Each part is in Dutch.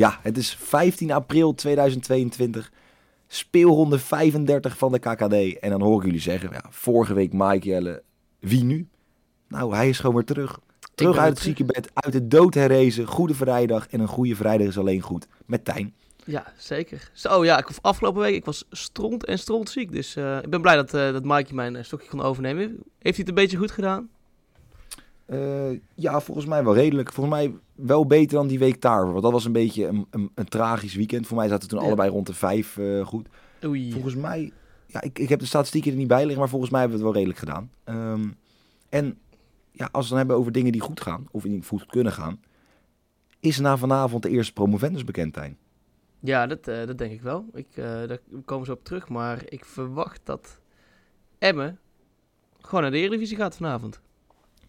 Ja, het is 15 april 2022. Speelronde 35 van de KKD. En dan hoor ik jullie zeggen, ja, vorige week Mike Jelle, wie nu? Nou, hij is gewoon weer terug. Terug uit het ziekenbed, uit de dood herrezen. Goede vrijdag en een goede vrijdag is alleen goed. Met Tijn. Ja, zeker. Zo ja, ik, afgelopen week ik was stront en stront ziek. Dus eh, ik ben blij dat, eh dat Mikey mijn eh, stokje kon overnemen. Heeft hij het een beetje goed gedaan? Eh, ja, volgens mij wel redelijk. Volgens mij wel beter dan die week daar. Want dat was een beetje een, een, een tragisch weekend. Voor mij zaten toen Ja. allebei rond de vijf eh, goed. Oei. Volgens mij, ja, ik, ik heb de statistieken er niet bij liggen, maar volgens mij hebben we het wel redelijk gedaan. Ehm, en ja, als we het dan hebben over dingen die goed gaan, of die goed kunnen gaan, is na vanavond de eerste promovendus bekend, Tijn. Ja, dat, eh, dat denk ik wel. Ik, daar komen ze op terug. Maar ik verwacht dat Emmen gewoon naar de Eredivisie gaat vanavond.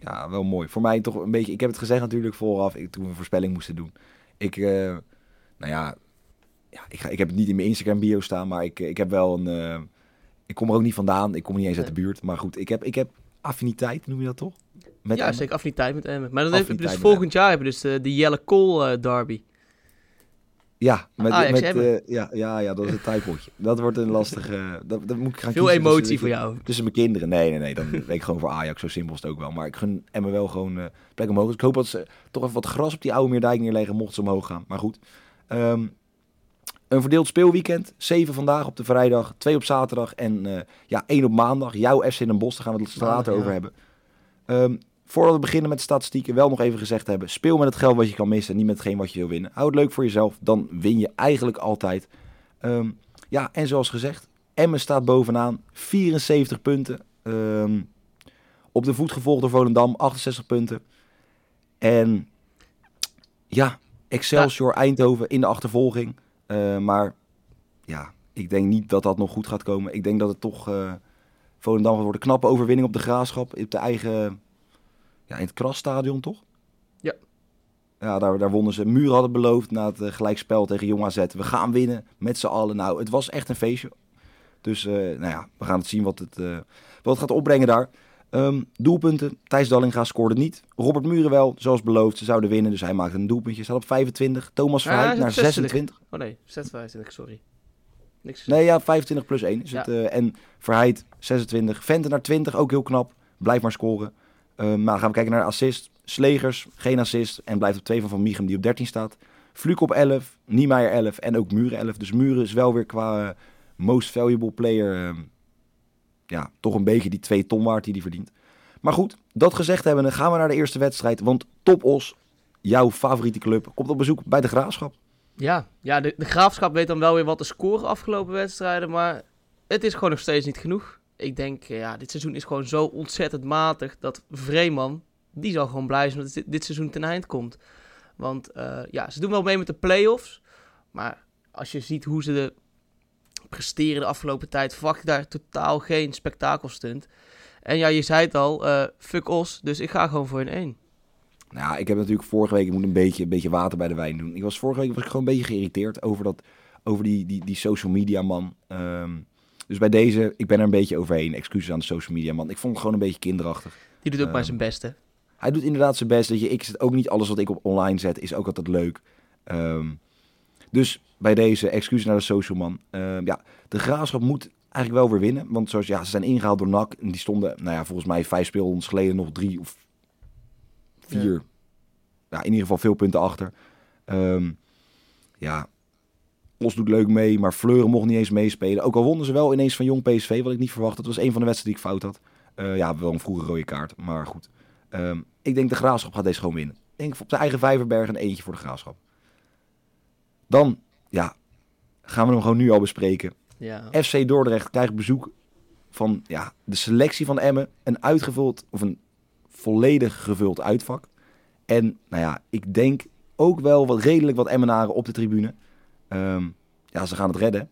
Ja, wel mooi. Voor mij toch een beetje, ik heb het gezegd natuurlijk vooraf, ik, toen we een voorspelling moesten doen. Ik, eh, nou ja, ja ik, ga, ik heb het niet in mijn Instagram bio staan, maar ik, ik heb wel een, eh, ik kom er ook niet vandaan, ik kom niet eens uit de buurt. Maar goed, ik heb, ik heb affiniteit, noem je dat toch? Met ja, Emmen? zeker affiniteit met Emmen. Maar dan heb je dus volgend jaar hebben we dus de, de Jelle Kool eh, derby. Ja, met, Ajax met, eh, ja, ja, ja, dat is een tuipotje. Dat wordt een lastige... dat, dat moet ik gaan Veel emotie tussen, voor jou. Tussen mijn kinderen. Nee, nee, nee. Dan weet ik gewoon voor Ajax. Zo simpel is het ook wel. Maar ik gun Emma wel gewoon eh, plek omhoog. Dus ik hoop dat ze toch even wat gras op die oude Meerdijk neerleggen, mochten ze omhoog gaan. Maar goed. Ehm, een verdeeld speelweekend. Zeven vandaag op de vrijdag, twee op zaterdag en eh, ja, één op maandag. Jouw FC in Den Bosch, daar gaan we het later ja. over hebben. Ehm, voordat we beginnen met de statistieken, wel nog even gezegd hebben. Speel met het geld wat je kan missen, niet met hetgeen wat je wil winnen. Hou het leuk voor jezelf, dan win je eigenlijk altijd. Ehm, ja, en zoals gezegd, Emmen staat bovenaan, 74 punten. Ehm, op de voet gevolgd door Volendam, 68 punten. En ja, Excelsior Eindhoven in de achtervolging. Eh, maar ja, ik denk niet dat dat nog goed gaat komen. Ik denk dat het toch eh Volendam gaat worden. Knappe overwinning op de Graafschap. Op de eigen, ja, in het Krasstadion toch? Ja. Ja, daar, daar wonnen ze. Muur hadden beloofd na het eh, gelijkspel tegen Jong AZ. We gaan winnen met z'n allen. Nou, het was echt een feestje. Dus eh, nou ja, we gaan het zien wat het, eh, wat het gaat opbrengen daar. Ehm, doelpunten. Thijs Dallinga scoorde niet. Robert Muren wel, zoals beloofd. Ze zouden winnen, dus hij maakte een doelpuntje. Staat op 25. Thomas Verheid naar op 26. 26. Oh nee, 26, sorry. Niks. Nee, ja, 25 plus 1 is Ja. het. en Verheid 26. Vente naar 20, ook heel knap. Blijf maar scoren. Maar dan gaan we kijken naar assist. Slegers, geen assist. En blijft op 2 van Van Michum, die op 13 staat. Fluke op 11. Niemeyer 11. En ook Muren 11. Dus Muren is wel weer qua eh, most valuable player... eh, ja, toch een beetje die 2 ton waard die hij verdient. Maar goed, dat gezegd hebben, dan gaan we naar de eerste wedstrijd. Want Top Os, jouw favoriete club, komt op bezoek bij de Graafschap. Ja, ja de, de graafschap weet dan wel weer wat te scoren afgelopen wedstrijden, maar het is gewoon nog steeds niet genoeg. Ik denk, eh, ja, dit seizoen is gewoon zo ontzettend matig dat Vreeman, die zal gewoon blij zijn dat dit, dit seizoen ten eind komt. Want eh, ja, ze doen wel mee met de play-offs, maar als je ziet hoe ze de presteren de afgelopen tijd, verwacht ik daar totaal geen spektakelstunt. En ja, je zei het al, eh, fuck os, dus ik ga gewoon voor een 1. Nou, ik heb natuurlijk vorige week, ik moet een beetje, een beetje water bij de wijn doen. Ik was vorige week was ik gewoon een beetje geïrriteerd over, dat, over die, die, die social media man. Ehm, dus bij deze, ik ben er een beetje overheen. Excuses aan de social media man. Ik vond het gewoon een beetje kinderachtig. Die doet ook maar Ehm, zijn beste. Hij doet inderdaad zijn best. Dat je, ik zet ook niet alles wat ik op online zet, is ook altijd leuk. Ehm, dus bij deze, excuses naar de social man. Ehm, ja, de graafschap moet eigenlijk wel weer winnen. Want zoals ja, ze zijn ingehaald door NAC. En die stonden, nou ja, volgens mij vijf speelrondes geleden nog drie of vier. Ja. Ja. in ieder geval veel punten achter. Ja, Os doet leuk mee, maar Fleuren mocht niet eens meespelen. Ook al wonnen ze wel ineens van Jong PSV, wat ik niet verwacht. Dat was een van de wedstrijden die ik fout had. Eh, ja, wel een vroege rode kaart, maar goed. Ehm, ik denk de Graafschap gaat deze gewoon winnen. Ik denk op de eigen Vijverberg een eentje voor de Graafschap. Dan, ja, gaan we hem gewoon nu al bespreken. Ja. FC Dordrecht krijgt bezoek van ja, de selectie van Emmen. Een uitgevuld, of een volledig gevuld uitvak. En nou ja, ik denk ook wel wat redelijk wat Emmenaren op de tribune. Ehm, ja, ze gaan het redden.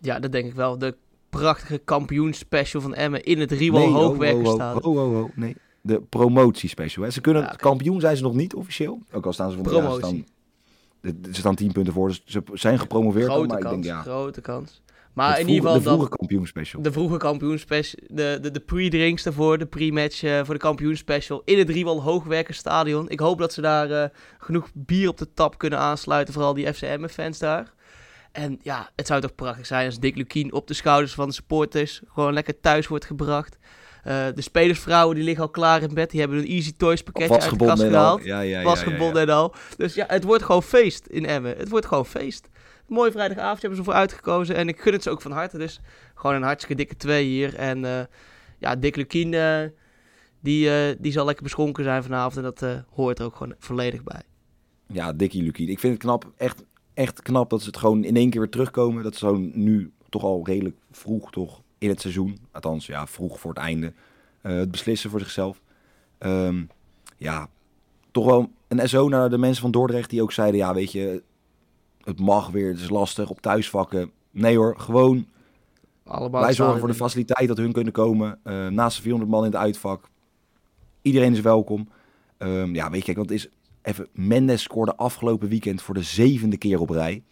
Ja, dat denk ik wel. De prachtige kampioenspecial van Emmen in het Riewal Nee, ho, ho, Hoogwerkersstad. ho, ho, ho, ho, nee. De promotiespecial. Hè. Ze kunnen Ja, kampioen zijn ze nog niet officieel. Ook al staan ze van de ja, ze Promotie. staan, de- de- ze staan 10 punten voor, dus ze zijn gepromoveerd. Grote maar kans, ik denk ja. grote kans. Maar in ieder geval de vroege kampioenspecial. de vroege kampioenspecial, de, de, de pre-drinks daarvoor, de pre-match eh, voor de kampioenspecial in het Riewal Hoogwerken stadion. Ik hoop dat ze daar eh, genoeg bier op de tap kunnen aansluiten, vooral die FCM-fans daar. En ja, het zou toch prachtig zijn als Dick Lukien op de schouders van de supporters gewoon lekker thuis wordt gebracht. Eh, de spelersvrouwen die liggen al klaar in bed, die hebben een Easy Toys pakketje uit de kast gehaald Ja, ja, ja, was gebonden en al. Dus ja, het wordt gewoon feest in Emmen. Het wordt gewoon feest. Mooi vrijdagavond hebben ze voor uitgekozen. En ik gun het ze ook van harte. Dus gewoon een hartstikke dikke twee hier. En eh, ja, Dick Lukien, eh, die, eh, die zal lekker beschonken zijn vanavond. En dat hoort er ook gewoon volledig bij. Ja, Dikkie Lukien. Ik vind het knap, echt, echt knap dat ze het gewoon in één keer weer terugkomen. Dat ze gewoon nu toch al redelijk vroeg toch in het seizoen, althans ja, vroeg voor het einde, het beslissen voor zichzelf. Ehm, ja, toch wel een SO naar de mensen van Dordrecht die ook zeiden, ja weet je, het mag weer, het is lastig op thuisvakken. Nee hoor, gewoon Allemaal wij zorgen voor de faciliteit dat hun kunnen komen. Eh, naast de 400 man in het uitvak. Iedereen is welkom. Ehm, ja, weet je, kijk, want het is even. Mendes scoorde afgelopen weekend voor de zevende keer op rij.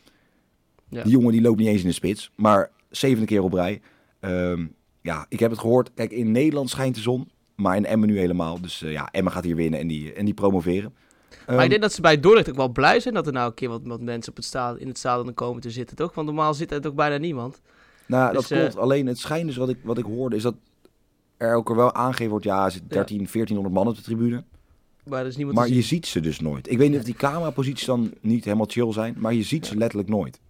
Ja. Die jongen die loopt niet eens in de spits, maar zevende keer op rij. Ehm, ja, ik heb het gehoord. Kijk, in Nederland schijnt de zon, maar in Emmen nu helemaal. Dus eh, ja, Emmen gaat hier winnen en die, en die promoveren. Maar Ehm, ik denk dat ze bij Dordrecht ook wel blij zijn dat er nou een keer wat, wat mensen op het sta in het stadion komen te zitten, toch? Want normaal zit er toch bijna niemand. Nou, Dus, dat klopt. Alleen het schijnt dus wat ik, wat ik hoorde, is dat er ook er wel aangegeven wordt, ja, er zitten 13, 1400 man op de tribune. Maar er is niemand Maar je ziet ze dus nooit. Ik weet niet of die cameraposities dan niet helemaal chill zijn, maar je ziet ze letterlijk nooit.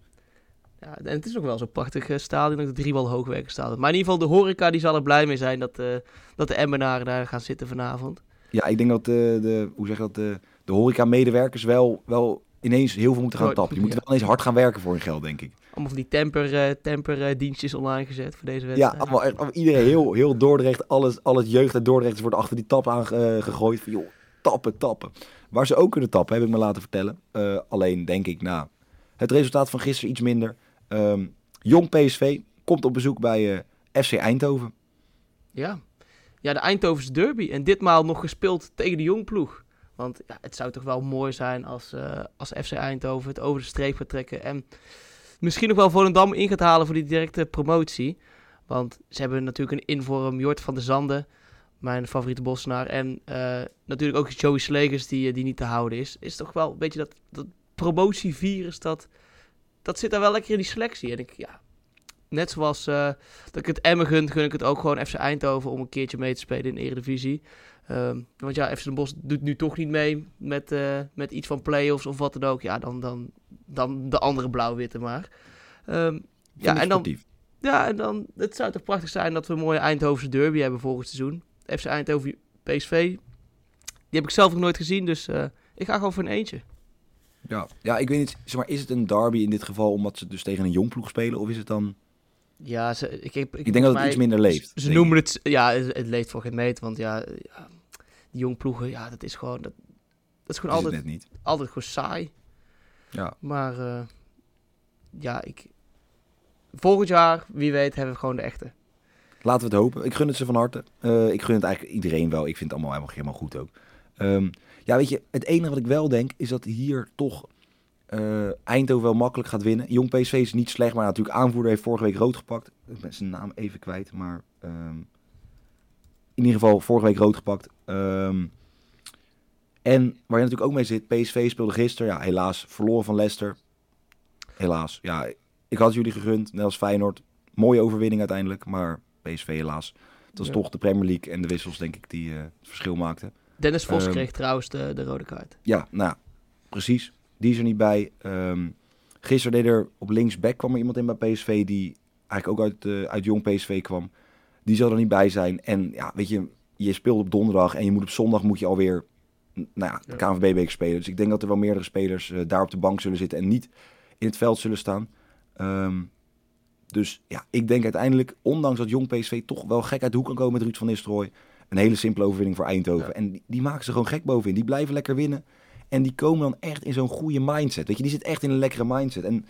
Ja, en het is ook wel zo'n prachtig eh, stadion, het Driewal Hoogwerken stadion. Maar in ieder geval, de horeca die zal er blij mee zijn dat, eh, dat de Emmenaren daar gaan zitten vanavond. Ja, ik denk dat de, de hoe zeg je dat, de, de horeca-medewerkers wel, wel ineens heel veel moeten gaan tappen. Moeten ja. wel ineens hard gaan werken voor hun geld, denk ik. Allemaal van die temper, eh, temper eh, dienstjes online gezet voor deze Ja, wedstrijd. allemaal, echt, allemaal- iedereen, heel, heel Dordrecht, alles, al het jeugd uit Dordrecht wordt achter die tap aangegooid. Van, joh, tappen, tappen. Waar ze ook kunnen tappen, heb ik me laten vertellen. Eh, alleen denk ik, nou, het resultaat van gisteren iets minder. Ehm, jong PSV komt op bezoek bij eh, FC Eindhoven. Ja. ja, de Eindhovense derby. En ditmaal nog gespeeld tegen de jongploeg. Want ja, het zou toch wel mooi zijn als, eh, als FC Eindhoven het over de streep gaat trekken. En misschien nog wel Volendam in gaat halen voor die directe promotie. Want ze hebben natuurlijk een invorm Jort van de Zanden. Mijn favoriete bossenaar. En eh, natuurlijk ook Joey Slegers die, eh, die niet te houden is. Is toch wel een beetje dat, dat promotievirus. Dat, dat zit daar wel lekker in die selectie. En ik, ja, net zoals dat ik het Emmen gun, gun ik het ook gewoon FC Eindhoven om een keertje mee te spelen in Eredivisie. Ehm, want ja, FC Den Bosch doet nu toch niet mee met, eh, met iets van play-offs of wat dan ook. Ja, dan, dan, dan de andere blauw-witte maar. Ehm, ja, en dan, ja, en dan, het zou toch prachtig zijn dat we een mooie Eindhovense derby hebben volgend seizoen. FC Eindhoven PSV, die heb ik zelf nog nooit gezien, dus eh, ik ga gewoon voor een eentje. Ja. ja, ik weet niet, zeg maar, is het een derby in dit geval omdat ze dus tegen een jong ploeg spelen? Of is het dan... Ja, ze, ik, heb, Ik denk dat het iets minder leeft. Ze noemen ik. het, ja, het, het leeft voor geen meet, want ja, ja die jong ploegen, ja, dat is gewoon, dat, dat is gewoon Is altijd, niet. altijd gewoon saai. Ja. Maar eh, ja, ik, volgend jaar, wie weet, hebben we gewoon de echte. Laten we het hopen. Ik gun het ze van harte. Eh, ik gun het eigenlijk iedereen wel. Ik vind het allemaal helemaal, helemaal goed ook. Ehm, ja, weet je, het enige wat ik wel denk is dat hier toch eh, Eindhoven wel makkelijk gaat winnen. Jong PSV is niet slecht, maar natuurlijk aanvoerder heeft vorige week rood gepakt. Ik ben zijn naam even kwijt, maar ehm, in ieder geval vorige week rood gepakt. Ehm, en waar je natuurlijk ook mee zit, PSV speelde gisteren, ja, helaas verloren van Leicester. Helaas, ja, ik had jullie gegund, net als Feyenoord. Mooie overwinning uiteindelijk, maar PSV helaas. Het was Ja. toch de Premier League en de wissels, denk ik, die eh, het verschil maakten. Dennis Vos Ehm, kreeg trouwens de, de rode kaart. Ja, nou, precies. Die is er niet bij. Ehm, gisteren deed er op linksback kwam er iemand in bij PSV die eigenlijk ook uit, eh, uit jong PSV kwam. Die zal er niet bij zijn. En ja, weet je, je speelt op donderdag en je moet op zondag moet je alweer nou ja, de. KNVB-beker spelen. Dus ik denk dat er wel meerdere spelers eh, daar op de bank zullen zitten en niet in het veld zullen staan. Ehm, dus ja, ik denk uiteindelijk, ondanks dat jong PSV toch wel gek uit de hoek kan komen met Ruud van Nistelrooy, een hele simpele overwinning voor Eindhoven. Ja. En die, die maken ze gewoon gek bovenin. Die blijven lekker winnen. En die komen dan echt in zo'n goede mindset. Weet je, die zit echt in een lekkere mindset. En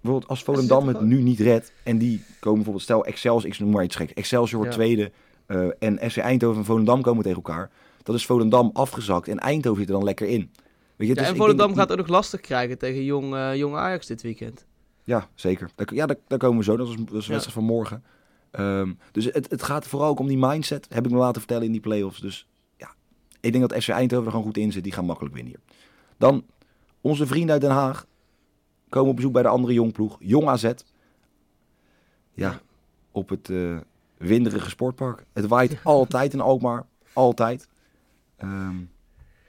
bijvoorbeeld als Volendam het nu niet redt en die komen bijvoorbeeld, stel Excelsior, ik noem maar iets gek, Excelsior wordt Ja. tweede eh, en FC Eindhoven en Volendam komen tegen elkaar. Dat is Volendam afgezakt en Eindhoven zit er dan lekker in. Weet je, Ja, dus en Volendam gaat ook nog lastig krijgen tegen jong, eh, jong Ajax dit weekend. Ja, zeker. Daar, ja, daar, daar komen we zo. Dat is, dat is de Ja. wedstrijd van morgen. Ehm, dus het, het gaat vooral ook om die mindset, heb ik me laten vertellen in die play-offs. Dus ik denk dat FC Eindhoven er gewoon goed in zit. Die gaan makkelijk winnen hier. Dan onze vrienden uit Den Haag komen op bezoek bij de andere jongploeg. Jong AZ. Ja, op het eh, winderige sportpark. Het waait altijd in Alkmaar. Altijd. Ehm,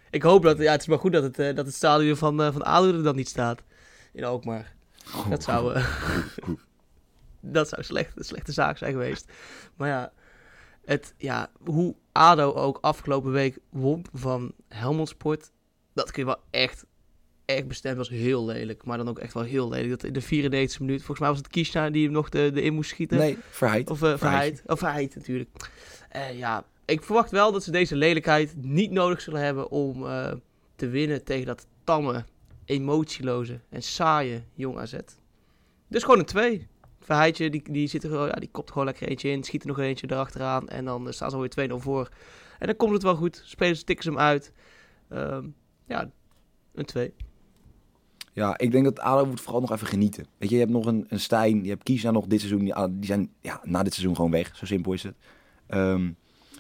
Ik hoop dat, ja, het is maar goed dat het, eh, dat het stadion van, eh, van ADO er dan niet staat. In Alkmaar. Dat zou, dat zou slecht, een slechte zaak zijn geweest. Maar ja, het, ja, hoe ADO ook afgelopen week won van Helmond Sport, dat kun je wel echt, echt bestemmen als heel lelijk. Maar dan ook echt wel heel lelijk. Dat in de 94e minuut, volgens mij was het Kiesna die hem nog de, de in moest schieten. nee, verheid. Of uh, Verheid. Verheid. Of Verheid natuurlijk. Eh, ja, ik verwacht wel dat ze deze lelijkheid niet nodig zullen hebben om eh, te winnen tegen dat tamme, emotieloze en saaie jong AZ. Dus gewoon een 2. Verheidje, die, die, zit er, gewoon- ja, die kopt gewoon lekker eentje in, schiet er nog eentje erachteraan en dan eh, staan ze alweer 2-0 voor. En dan komt het wel goed. Spelers tikken ze hem uit. Ehm, ja, een 2. Ja, ik denk dat ADO moet vooral nog even genieten. Weet je, je hebt nog een, een Stijn, je hebt Kiesna nog dit seizoen. Die, die zijn ja, na dit seizoen gewoon weg. Zo simpel is het. Ehm,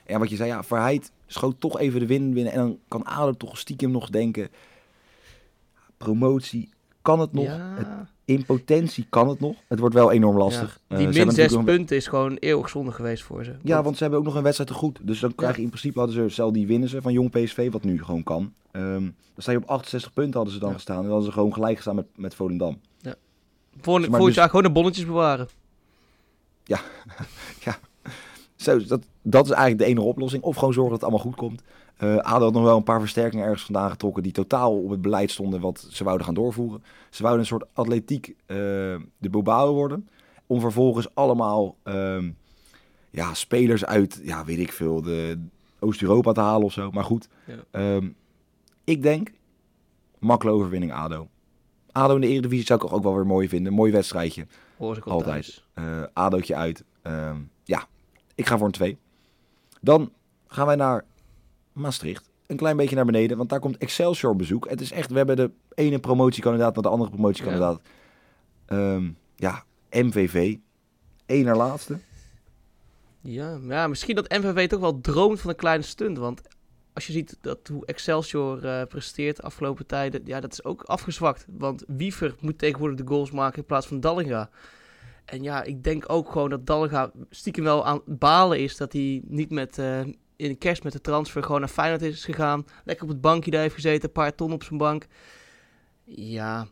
en wat je zei, ja, Verheid schoot toch even de win winnen. En dan kan ADO toch stiekem nog denken... Promotie, kan het nog? Het- Ja, in potentie kan het nog. Het wordt wel enorm lastig. ja. Eh, Die ze min hebben 6 natuurlijk nog- punten is gewoon eeuwig zonde geweest voor ze. Ja, want ze hebben ook nog een wedstrijd te goed. Dus dan krijg je in principe, hadden ze, stel die winnen ze van Jong PSV, wat nu gewoon kan. Ehm, dan sta je op 68 punten hadden ze dan Ja. gestaan. En dan hadden ze gewoon gelijk gestaan met, met Volendam. Voor, Maar volgend dus- jaar gewoon de bonnetjes bewaren. Zo, dat, dat is eigenlijk de enige oplossing. Of gewoon zorgen dat het allemaal goed komt. Eh ADO had nog wel een paar versterkingen ergens vandaan getrokken... die totaal op het beleid stonden wat ze wouden gaan doorvoeren. Ze wouden een soort atletiek eh, de Bilbao worden. Om vervolgens allemaal ehm, ja, spelers uit, ja, weet ik veel, de Oost-Europa te halen of zo. Maar goed, Ja. ehm, ik denk makkelijke overwinning ADO. ADO in de Eredivisie zou ik ook wel weer mooi vinden. Mooi wedstrijdje. Hoor ik Altijd. Eh ADO'tje uit. Ehm, ja, ik ga voor een 2. Dan gaan wij naar Maastricht. Een klein beetje naar beneden, want daar komt Excelsior bezoek. Het is echt, we hebben de ene promotiekandidaat naar de andere promotiekandidaat. Ehm, ja, MVV. Eén naar laatste. Ja, ja, misschien dat MVV toch wel droomt van een kleine stunt. Want als je ziet dat hoe Excelsior eh, presteert de afgelopen tijden, ja, dat is ook afgezwakt. Want Wiever moet tegenwoordig de goals maken in plaats van Dallinga. En ja, ik denk ook gewoon dat Dallinga stiekem wel aan balen is dat hij niet met, eh, in de kerst met de transfer gewoon naar Feyenoord is gegaan. Lekker op het bankje daar heeft gezeten, een paar ton op zijn bank. Ja,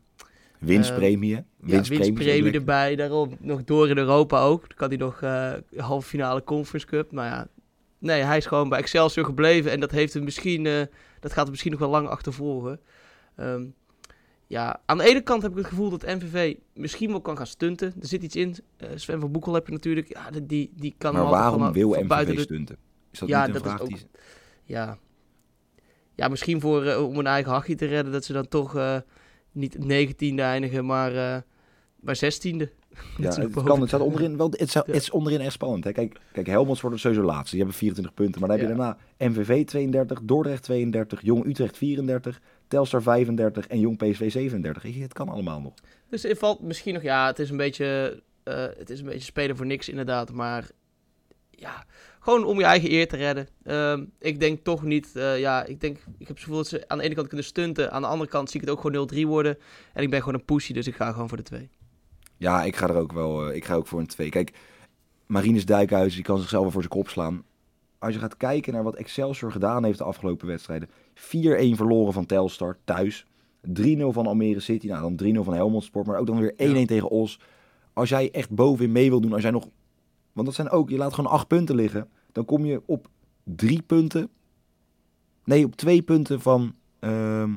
Winstpremie, hè? ja, Winstpremie. winstpremie erbij. Daarom nog door in Europa ook. Dan kan hij nog eh halve finale Conference Cup. Maar ja, nee, hij is gewoon bij Excelsior gebleven. En dat, heeft hem misschien, eh, dat gaat hem misschien nog wel lang achtervolgen. Ehm, ja, aan de ene kant heb ik het gevoel dat MVV misschien wel kan gaan stunten. Er zit iets in. Eh, Sven van Boekel heb je natuurlijk. Ja, die- die, kan Maar waarom van- wil van MVV de- stunten? Is dat Ja, niet een dat is ook- die... ja. ja, misschien voor, eh, om een eigen hachje te redden. Dat ze dan toch eh, niet 19e eindigen, maar, maar 16e. Ja, het, kan, het, staat onderin, wel, het, staat- Ja. het is onderin echt spannend. Hè? Kijk, kijk, Helmond wordt sowieso laatste. Die hebben 24 punten. Maar dan heb je Ja. daarna MVV 32, Dordrecht 32, Jong Utrecht 34, Telstar 35 en Jong PSV 37. Weet je, Het kan allemaal nog. Dus er valt misschien nog, ja, het is een beetje, eh, het is een beetje spelen voor niks inderdaad, maar ja, gewoon om je eigen eer te redden. Ehm, ik denk toch niet, eh, ja, ik denk, ik heb het gevoel dat ze aan de ene kant kunnen stunten, aan de andere kant zie ik het ook gewoon 0-3 worden. En ik ben gewoon een pussy, dus ik ga gewoon voor de 2. Ja, ik ga er ook wel eh, ik ga ook voor een 2. Kijk, Marinus Dijkhuizen die kan zichzelf wel voor zijn kop slaan. Als je gaat kijken naar wat Excelsior gedaan heeft de afgelopen wedstrijden. 4-1 verloren van Telstar thuis. 3-0 van Almere City. Nou, dan 3-0 van Helmond Sport. Maar ook dan weer 1-1 tegen Os. Als jij echt bovenin mee wil doen. Als jij nog... Want dat zijn ook... Je laat gewoon 8 punten liggen. Dan kom je op 3 punten. Nee, op 2 punten van ehm,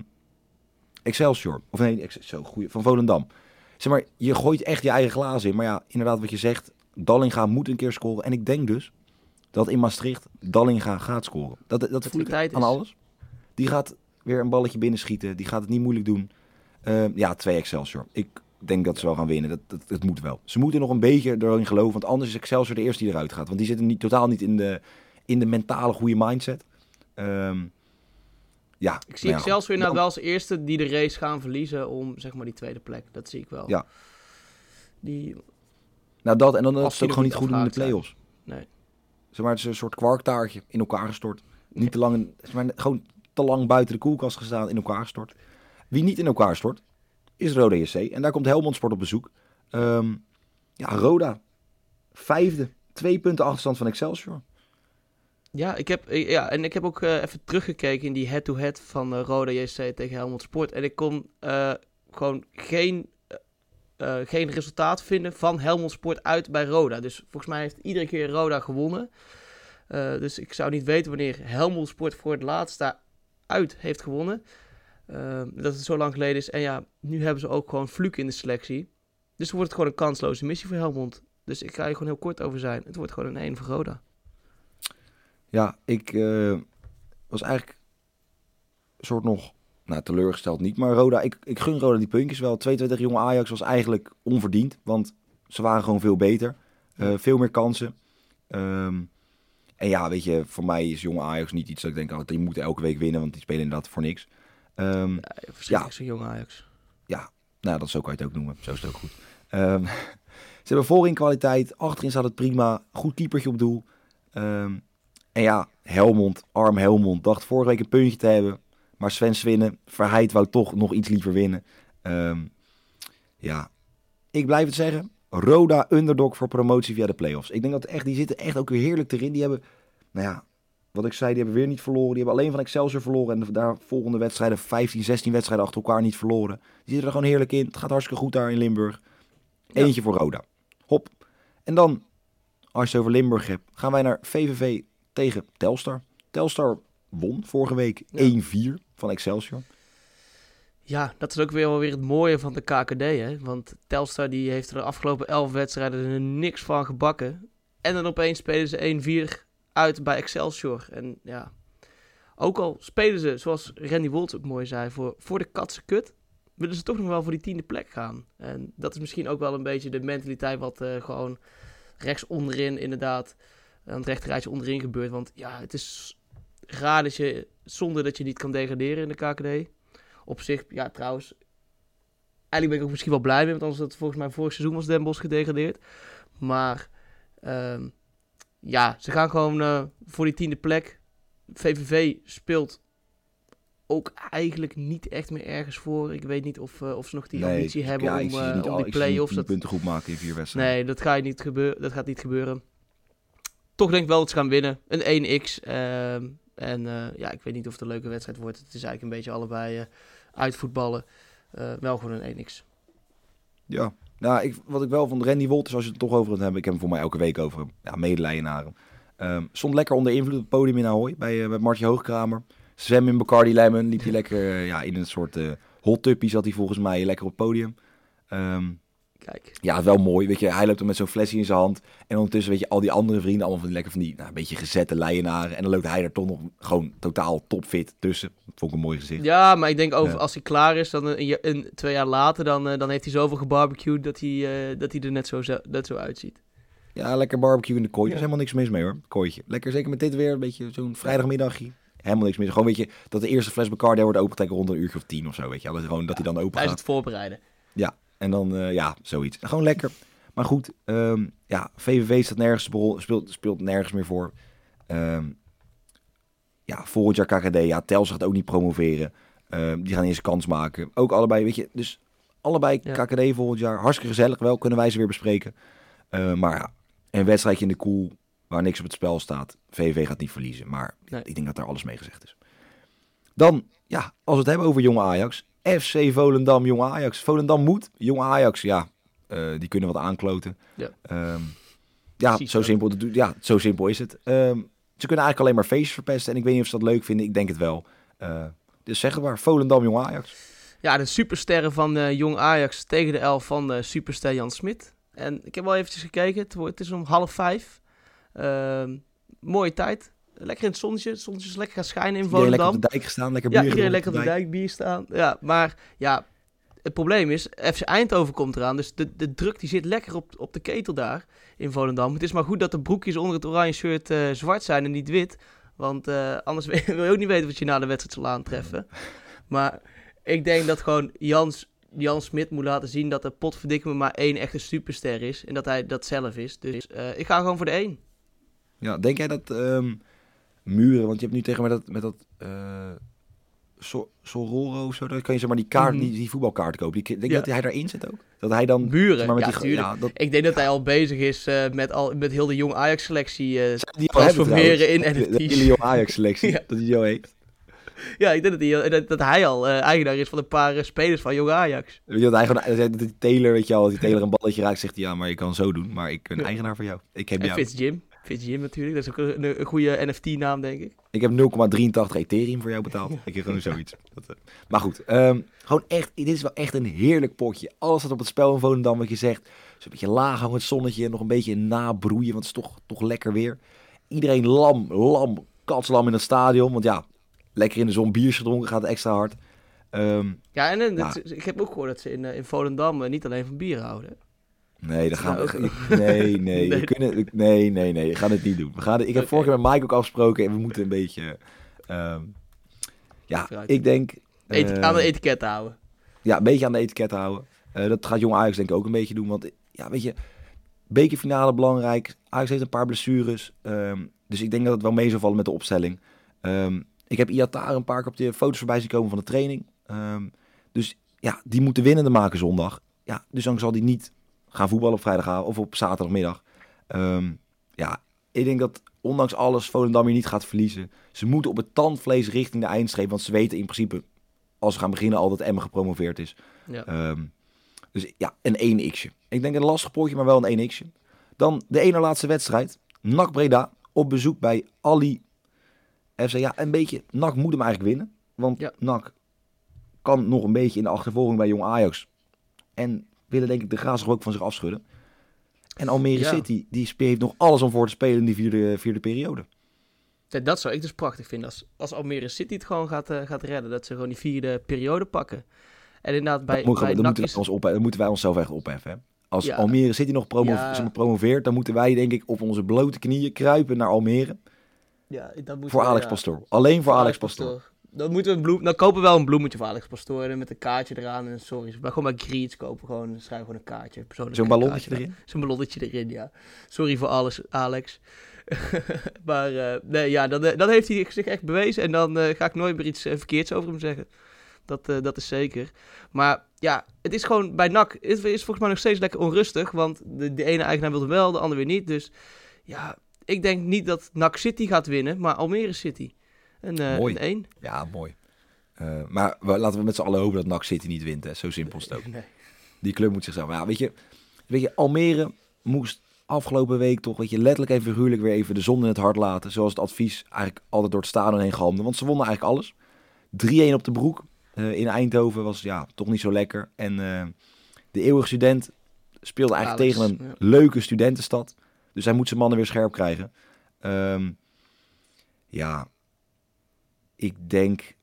Excelsior. Of nee, zo goeie, van Volendam. Zeg maar, je gooit echt je eigen glazen in. Maar ja, inderdaad wat je zegt. Dallinga moet een keer scoren. En ik denk dus dat in Maastricht Dallinga gaat scoren. Dat, dat, Dat voel ik aan is. alles. Die gaat weer een balletje binnenschieten. Die gaat het niet moeilijk doen. Ehm, ja, twee Excelsior. Ik denk dat ze wel gaan winnen. Dat, dat, dat moet wel. Ze moeten nog een beetje erin geloven. Want anders is Excelsior de eerste die eruit gaat. Want die zitten niet, totaal niet in de, in de mentale goede mindset. Ehm, ja, Ik zie nou ja, Excelsior inderdaad wel als eerste die de race gaan verliezen om zeg maar die tweede plek. Dat zie ik wel. Ja. Die, Nou, dat en dan is het ook gewoon niet goed in de play-offs. Nee. Zeg maar, het is een soort kwarktaartje in elkaar gestort. Niet te lang, in- zeg maar, gewoon te lang buiten de koelkast gestaan, in elkaar gestort. Wie niet in elkaar stort, is Roda JC. En daar komt Helmond Sport op bezoek. Ehm, ja, Roda. Vijfde. Twee punten achterstand van Excelsior. Ja, ik heb, ik- ja, en ik heb ook eh, even teruggekeken in die head-to-head van eh, Roda JC tegen Helmond Sport. En ik kon eh, gewoon geen, eh, eh, geen resultaat vinden van Helmond Sport uit bij Roda. Dus volgens mij heeft iedere keer Roda gewonnen. Eh, dus ik zou niet weten wanneer Helmond Sport voor het laatst daar uit heeft gewonnen. Eh, dat het zo lang geleden is. En ja, nu hebben ze ook gewoon Fluke in de selectie. Dus wordt het gewoon een kansloze missie voor Helmond. Dus ik ga hier gewoon heel kort over zijn. Het wordt gewoon een 1 voor Roda. Ja, ik eh, was eigenlijk soort nog nou, teleurgesteld niet. Maar Roda, ik, ik gun Roda die puntjes wel. 22 jonge Ajax was eigenlijk onverdiend. Want ze waren gewoon veel beter. Eh, veel meer kansen. Ehm, en ja, weet je, voor mij is jonge Ajax niet iets dat ik denk... Oh, die moeten elke week winnen, want die spelen inderdaad voor niks. Ehm, Ja, zo'n jonge Ajax. nou, dat zo kan je het ook noemen. Zo is het ook goed. Ehm, ze hebben voorin kwaliteit. Achterin staat het prima. Goed keepertje op doel. Ehm, en ja, Helmond, arm Helmond, dacht vorige week een puntje te hebben. Maar Sven winnen. Verheid wou toch nog iets liever winnen. Ja, ik blijf het zeggen. Roda underdog voor promotie via de play-offs. Ik denk dat echt, die zitten echt ook weer heerlijk erin. Die hebben, nou ja, wat ik zei, die hebben weer niet verloren. Die hebben alleen van Excelsior verloren. En de daar volgende wedstrijden, 15, 16 wedstrijden achter elkaar niet verloren. Die zitten er gewoon heerlijk in. Het gaat hartstikke goed daar in Limburg. Ja. Eentje voor Roda. Hop. En dan, als je het over Limburg hebt, gaan wij naar VVV tegen Telstar. Telstar won vorige week Ja. 1-4 van Excelsior. Ja, dat is ook weer wel weer het mooie van de KKD, hè. Want Telstar die heeft er de afgelopen 11 wedstrijden er niks van gebakken. En dan opeens spelen ze 1-4 uit bij Excelsior. En ja, ook al spelen ze, zoals Randy Woltz ook mooi zei, voor, voor de katse kut, willen ze toch nog wel voor die tiende plek gaan. En dat is misschien ook wel een beetje de mentaliteit wat eh, gewoon rechts onderin inderdaad, aan het rechterrijtje onderin gebeurt. Want ja, het is raar dat je, zonder dat je niet kan degraderen in de KKD. Op zich, ja trouwens, eigenlijk ben ik ook misschien wel blij mee, want anders dat volgens mij vorig seizoen was Den Bosch gedegradeerd. Maar ehm, ja, ze gaan gewoon eh, voor die tiende plek. VVV speelt ook eigenlijk niet echt meer ergens voor. Ik weet niet of, eh, of ze nog die ambitie hebben ja, om, niet om al- die play-offs. Dat, punten goed maken in vier wedstrijden. nee, dat gaat, niet gebeuren, dat gaat niet gebeuren. Toch denk ik wel dat ze gaan winnen. Een 1x. ehm, en ja, ik weet niet of het een leuke wedstrijd wordt. Het is eigenlijk een beetje allebei uitvoetballen. Eh, wel gewoon een 1x. Ja, nou, ik, wat ik wel van Randy Wolters, als je het toch over het hebben, ik heb hem voor mij elke week over hem. Ja, medelijden naar hem. Stond lekker onder invloed op het podium in Ahoy bij, eh, bij Martje Hoogkramer. Zwem in Bacardi Lemon, liep hij lekker eh, ja, in een soort eh hot tuppie zat hij volgens mij lekker op het podium. Ehm, Kijk. ja, wel mooi, weet je, hij loopt er met zo'n flesje in zijn hand. En ondertussen, weet je, al die andere vrienden, allemaal van die lekker van die, nou, een beetje gezette leienaren. En dan loopt hij er toch nog gewoon totaal topfit tussen. Dat vond ik een mooi gezicht. Ja, maar ik denk over Ja. als hij klaar is, dan een, ja- een, twee jaar later, dan, eh, dan heeft hij zoveel gebarbecued dat hij, eh, dat hij er net zo, net zo uitziet. Ja, lekker barbecue in de kooi. Er is Ja. helemaal niks mis mee hoor. Kooitje. Lekker zeker met dit weer. Een beetje zo'n vrijdagmiddagje. Helemaal niks mis. Gewoon weet je, dat de eerste fles Bacardi wordt opengetrokken rond een uurtje of tien of zo. Weet je. Dat, gewoon, dat hij dan open Hij is het voorbereiden. En dan, eh, ja, zoiets. Gewoon lekker. Maar goed, ehm, ja, VVV staat nergens, speelt, speelt nergens meer voor. Ehm, ja, volgend jaar KKD. Ja, Tel gaat ook niet promoveren. Ehm, die gaan eerst kans maken. Ook allebei, weet je. Dus allebei Ja. KKD volgend jaar. Hartstikke gezellig wel. Kunnen wij ze weer bespreken. Maar ja, een wedstrijdje in de koel waar niks op het spel staat. VVV gaat niet verliezen. Maar Nee. ik denk dat daar alles mee gezegd is. Dan, ja, als we het hebben over jonge Ajax. FC Volendam, jonge Ajax. Volendam moet. Jonge Ajax, ja, eh, die kunnen wat aankloten. Ja. Ehm, ja, zo dat. simpel, ja, zo simpel is het. Ehm, ze kunnen eigenlijk alleen maar feestjes verpesten. En ik weet niet of ze dat leuk vinden. Ik denk het wel. Eh, dus zeg het maar, Volendam, jonge Ajax. Ja, de supersterren van eh, Jong Ajax tegen de elf van de superster Jan Smit. En ik heb wel eventjes gekeken. Het, wordt, het is om half vijf. Ehm, mooie tijd. Lekker in het zonnetje. Het zonnetje is lekker gaan schijnen in Iedereen lekker Volendam. op de dijk gestaan, lekker Ja, bier iedereen gedronken lekker op de dijk. bier staan. Ja, maar ja, het probleem is, FC Eindhoven komt eraan. Dus de, de druk die zit lekker op, op de ketel daar in Volendam. Het is maar goed dat de broekjes onder het oranje shirt eh, zwart zijn en niet wit. Want eh, anders wil je ook niet weten wat je na de wedstrijd zal aantreffen. Maar ik denk dat gewoon Jans, Jan Smit moet laten zien dat er potverdikke maar één echte superster is. En dat hij dat zelf is. Dus uh, ik ga gewoon voor de één. Ja, denk jij dat um, Muren, want je hebt nu tegen met dat, met dat uh, so Sororo of zo, dan kan je zeg maar die kaart, mm -hmm. die, die voetbalkaart kopen. Die, denk ja. dat hij daarin zit ook? Dat hij dan... Muren, maar, met ja, die, ja, dat... Ik denk dat hij al bezig is uh, met, al, met heel de jong Ajax-selectie uh, die transformeren in NFT's. De, de hele jong Ajax-selectie, ja. dat hij zo heet. Ja, ik denk dat hij, dat, dat hij al uh, eigenaar is van een paar uh, spelers van Jong Ajax. Weet je, dat hij gewoon, dat die Taylor, weet je al, die Taylor een balletje raakt, zegt hij, ja, maar je kan zo doen, maar ik ben ja. eigenaar van jou. Ik heb en jou. Fitz Jim. Jim natuurlijk, dat is ook een, een goede NFT-naam, denk ik. Ik heb 0,83 Ethereum voor jou betaald. ik heb gewoon zoiets. Dat, uh. Maar goed, um, gewoon echt, dit is wel echt een heerlijk potje. Alles staat op het spel in Volendam, wat je zegt. Zo'n beetje laag hangen, het zonnetje, nog een beetje nabroeien, want het is toch, toch lekker weer. Iedereen lam, lam, katslam in het stadion, want ja, lekker in de zon biertje gedronken, gaat extra hard. Um, ja, en, en ja. ik heb ook gehoord dat ze in, in Volendam niet alleen van bier houden. Nee, dat gaan we. Nee, nee, we kunnen, nee, nee, nee, we gaan het niet doen. We gaan, ik heb vorige keer met Mike ook afgesproken en we moeten een beetje. Um, ja, ik denk. Uh, aan de etiket houden. Ja, een beetje aan de etiket houden. Uh, dat gaat Jong Ajax denk ik ook een beetje doen. Want ja, weet je, bekerfinale belangrijk. Ajax heeft een paar blessures. Um, dus ik denk dat het wel mee zal vallen met de opstelling. Um, ik heb Iatar een paar keer op de foto's voorbij zien komen van de training. Dus ja, die moeten winnende maken zondag. Ja, dus dan zal die niet gaan voetballen op vrijdagavond of op zaterdagmiddag. Um, ja, ik denk dat ondanks alles Volendam hier niet gaat verliezen. Ze moeten op het tandvlees richting de eindstreep. Want ze weten in principe, als ze gaan beginnen, al dat Emmen gepromoveerd is. Ja. Um, dus ja, een 1x'je. Ik denk een lastig potje, maar wel een 1x'je. Dan de ene laatste wedstrijd. NAC Breda op bezoek bij Ali FC. Ja, een beetje. NAC moet hem eigenlijk winnen. Want ja. NAC kan nog een beetje in de achtervolging bij Jong Ajax. En willen denk ik de graas ook van zich afschudden. En Almere Ja. City, die heeft nog alles om voor te spelen in die vierde, vierde periode. Ja, Dat zou ik dus prachtig vinden. Als, als Almere City het gewoon gaat, eh, gaat redden. Dat ze gewoon die vierde periode pakken. En inderdaad, bij, moet, bij dan, moeten wij ons op, dan moeten wij onszelf echt opheffen. Hè? Als Ja. Almere City nog promo Ja. promoveert, dan moeten wij denk ik op onze blote knieën kruipen naar Almere. Ja, dat moeten Voor Alex. Pastoor. Alleen voor Alex Pastoor. Dan moeten we een bloem... Dan kopen we wel een bloemetje voor Alex Pastoor. En met een kaartje eraan. En sorry. Maar gewoon bij Greets kopen. Gewoon, dan schrijven gewoon een kaartje. Zo'n ballonnetje kaartje erin. Zo'n ballonnetje erin, ja. Sorry voor alles, Alex. maar eh, nee, ja, dan, eh, dan heeft hij zich echt bewezen. En dan eh, ga ik nooit meer iets verkeerds over hem zeggen. Dat, dat is zeker. Maar ja, het is gewoon bij NAC. Het is volgens mij nog steeds lekker onrustig. Want de, de ene eigenaar wil hem wel, de andere weer niet. Dus ja, ik denk niet dat NAC City gaat winnen. Maar Almere City. Een, eh Mooi. een 1. Ja, mooi. Eh, maar we, laten we met z'n allen hopen dat NAC City niet wint. Hè. Zo simpel is het ook. Nee. Die club moet zichzelf... Ja, weet je, weet je, Almere moest afgelopen week toch, weet je, letterlijk en figuurlijk weer even de zon in het hart laten. Zoals het advies eigenlijk altijd door het stadion heen galmde. Want ze wonnen eigenlijk alles. 3-1 op de broek eh, in Eindhoven was ja, toch niet zo lekker. En de eeuwige student speelde eigenlijk Alex, tegen een ja. leuke studentenstad. Dus hij moet zijn mannen weer scherp krijgen. Ehm, ja, ik denk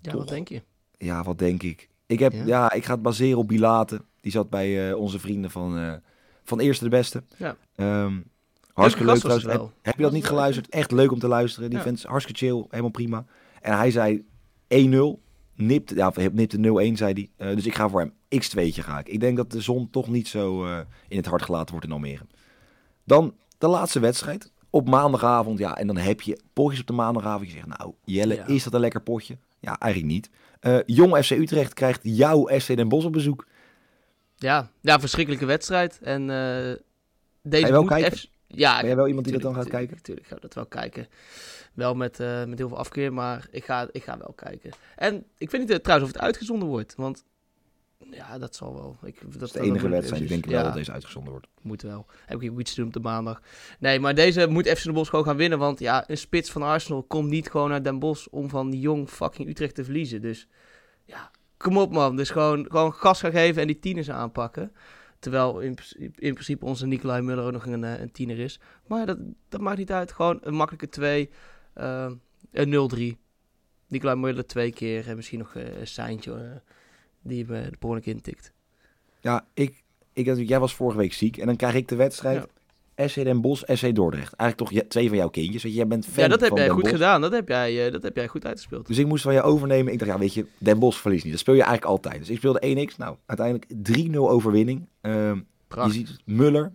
Ja, Toch. wat denk je? Ja, wat denk ik? Ik, heb, Ja? ja? ik ga het baseren op Bilate. Die zat bij eh, onze vrienden van, eh, van Eerste de Beste. Ja. Ehm, hartstikke leuk trouwens. Heb, heb je dat niet geluisterd? Echt leuk om te luisteren. Die Ja. vent is hartstikke chill, helemaal prima. En hij zei 1-0. Nipt, ja, nipte 0-1, zei hij. Eh, dus ik ga voor hem x2'tje ga ik. Ik denk dat de zon toch niet zo in het hart gelaten wordt in Almere. Dan de laatste wedstrijd. Op maandagavond, ja, en dan heb je potjes op de maandagavond. Je zegt, nou, Jelle, Ja. is dat een lekker potje? Ja, eigenlijk niet. Eh, Jong FC Utrecht krijgt jouw FC Den Bosch op bezoek. Ja, ja verschrikkelijke wedstrijd. En eh deze Ga wel moet kijken? Ja, Ben jij wel iemand die dat dan gaat tuurlijk, Tuurlijk, ga ik dat wel kijken. Wel met, eh, met heel veel afkeer, maar ik ga, ik ga wel kijken. En ik weet niet trouwens of het uitgezonden wordt, want ja, dat zal wel. Ik, dat, Dat is de enige wedstrijd. Ik denk wel ja, dat deze uitgezonden wordt. moet wel. Heb ik ook iets te doen op de maandag. Nee, maar deze moet FC Den Bosch gewoon gaan winnen, want ja, een spits van Arsenal komt niet gewoon naar Den Bosch om van jong fucking Utrecht te verliezen. Dus ja, kom op man. Dus gewoon, gewoon gas gaan geven en die tieners aanpakken. Terwijl in, principe- in principe onze Nicolai Muller ook nog een, eh, een tiener is. Maar dat, dat maakt niet uit. Gewoon een makkelijke 2. eh, een 0-3. Nicolai Muller twee keer. En misschien nog eh, een seintje die eh, de per ongeluk intikt. Ja, ik, ik, jij was vorige week ziek. En dan krijg ik de wedstrijd. SC Den Bosch, SC Dordrecht. Eigenlijk toch twee van jouw kindjes. Weet je, jij bent fan Ja, dat heb jij Den goed Bosch. gedaan. Dat heb jij, eh, dat heb jij goed uitgespeeld. Dus ik moest van je overnemen. Ik dacht, ja, weet je, Den Bosch verliest niet. Dat speel je eigenlijk altijd. Dus ik speelde 1x. Nou, uiteindelijk 3-0 overwinning. Ehm, je ziet Muller,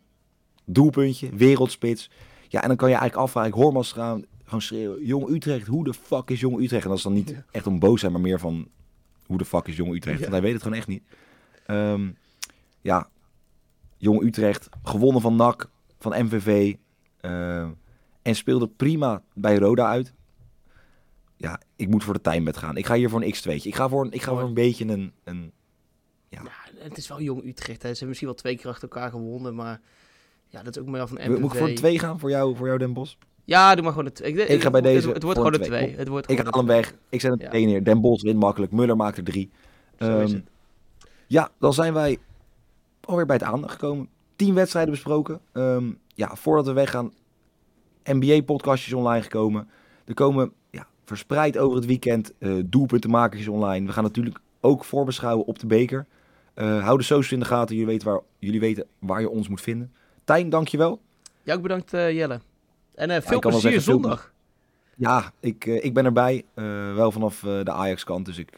doelpuntje, wereldspits. Ja, en dan kan je eigenlijk afvragen, ik hoor maar gaan, gewoon schreeuwen, Jong Utrecht, hoe de fuck is Jong Utrecht? En dat is dan niet echt om boos zijn, maar meer van, hoe de fuck is Jong Utrecht? Ja. Want hij weet het gewoon echt niet. Ehm, ja, Jong Utrecht, gewonnen van NAC, van MVV. ehm, en speelde prima bij Roda uit. Ja, ik moet voor de tijdbed gaan. Ik ga hier voor een x2'tje. Ik ga voor een, ik ga voor een beetje een, een Ja, het is wel jong Utrecht. Hè. Ze hebben misschien wel twee keer achter elkaar gewonnen, maar ja, dat is ook maar van MVV. Moet ik voor een 2 gaan voor jou, voor jou Den Bosch? Ja, doe maar gewoon 2. Ik ga bij het, deze Het, het wordt gewoon een twee. 2. Het wordt Ik haal hem een weg. Ik zet een Ja. 2 neer. Den Bosch wint makkelijk. Muller maakt er 3. twee. Zo is Ehm, het. ja, dan zijn wij alweer bij het aandacht gekomen. 10 wedstrijden besproken. Ehm, ja, voordat we weggaan, NBA-podcastjes online gekomen. Er komen ja, verspreid over het weekend eh doelpuntenmakertjes online. We gaan natuurlijk ook voorbeschouwen op de beker. Eh hou de socials in de gaten. Jullie weten waar, jullie weten waar je ons moet vinden. Tijn, dankjewel. Ja, ook bedankt eh, Jelle. En eh, veel plezier zeggen, veel zondag. Ja, ik, eh, ik ben erbij. Eh, wel vanaf de Ajax-kant. Dus ik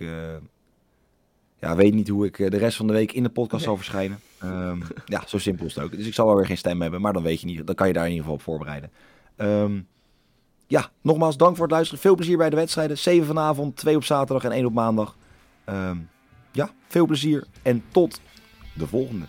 ja, weet niet hoe ik de rest van de week in de podcast zal verschijnen. Ehm, ja, zo simpel is het ook. Dus ik zal wel weer geen stem hebben. Maar dan weet je niet. Dan kan je daar in ieder geval op voorbereiden. Ehm, ja, nogmaals dank voor het luisteren. Veel plezier bij de wedstrijden. 7 vanavond, 2 op zaterdag en 1 op maandag. Ehm, ja, veel plezier en tot de volgende.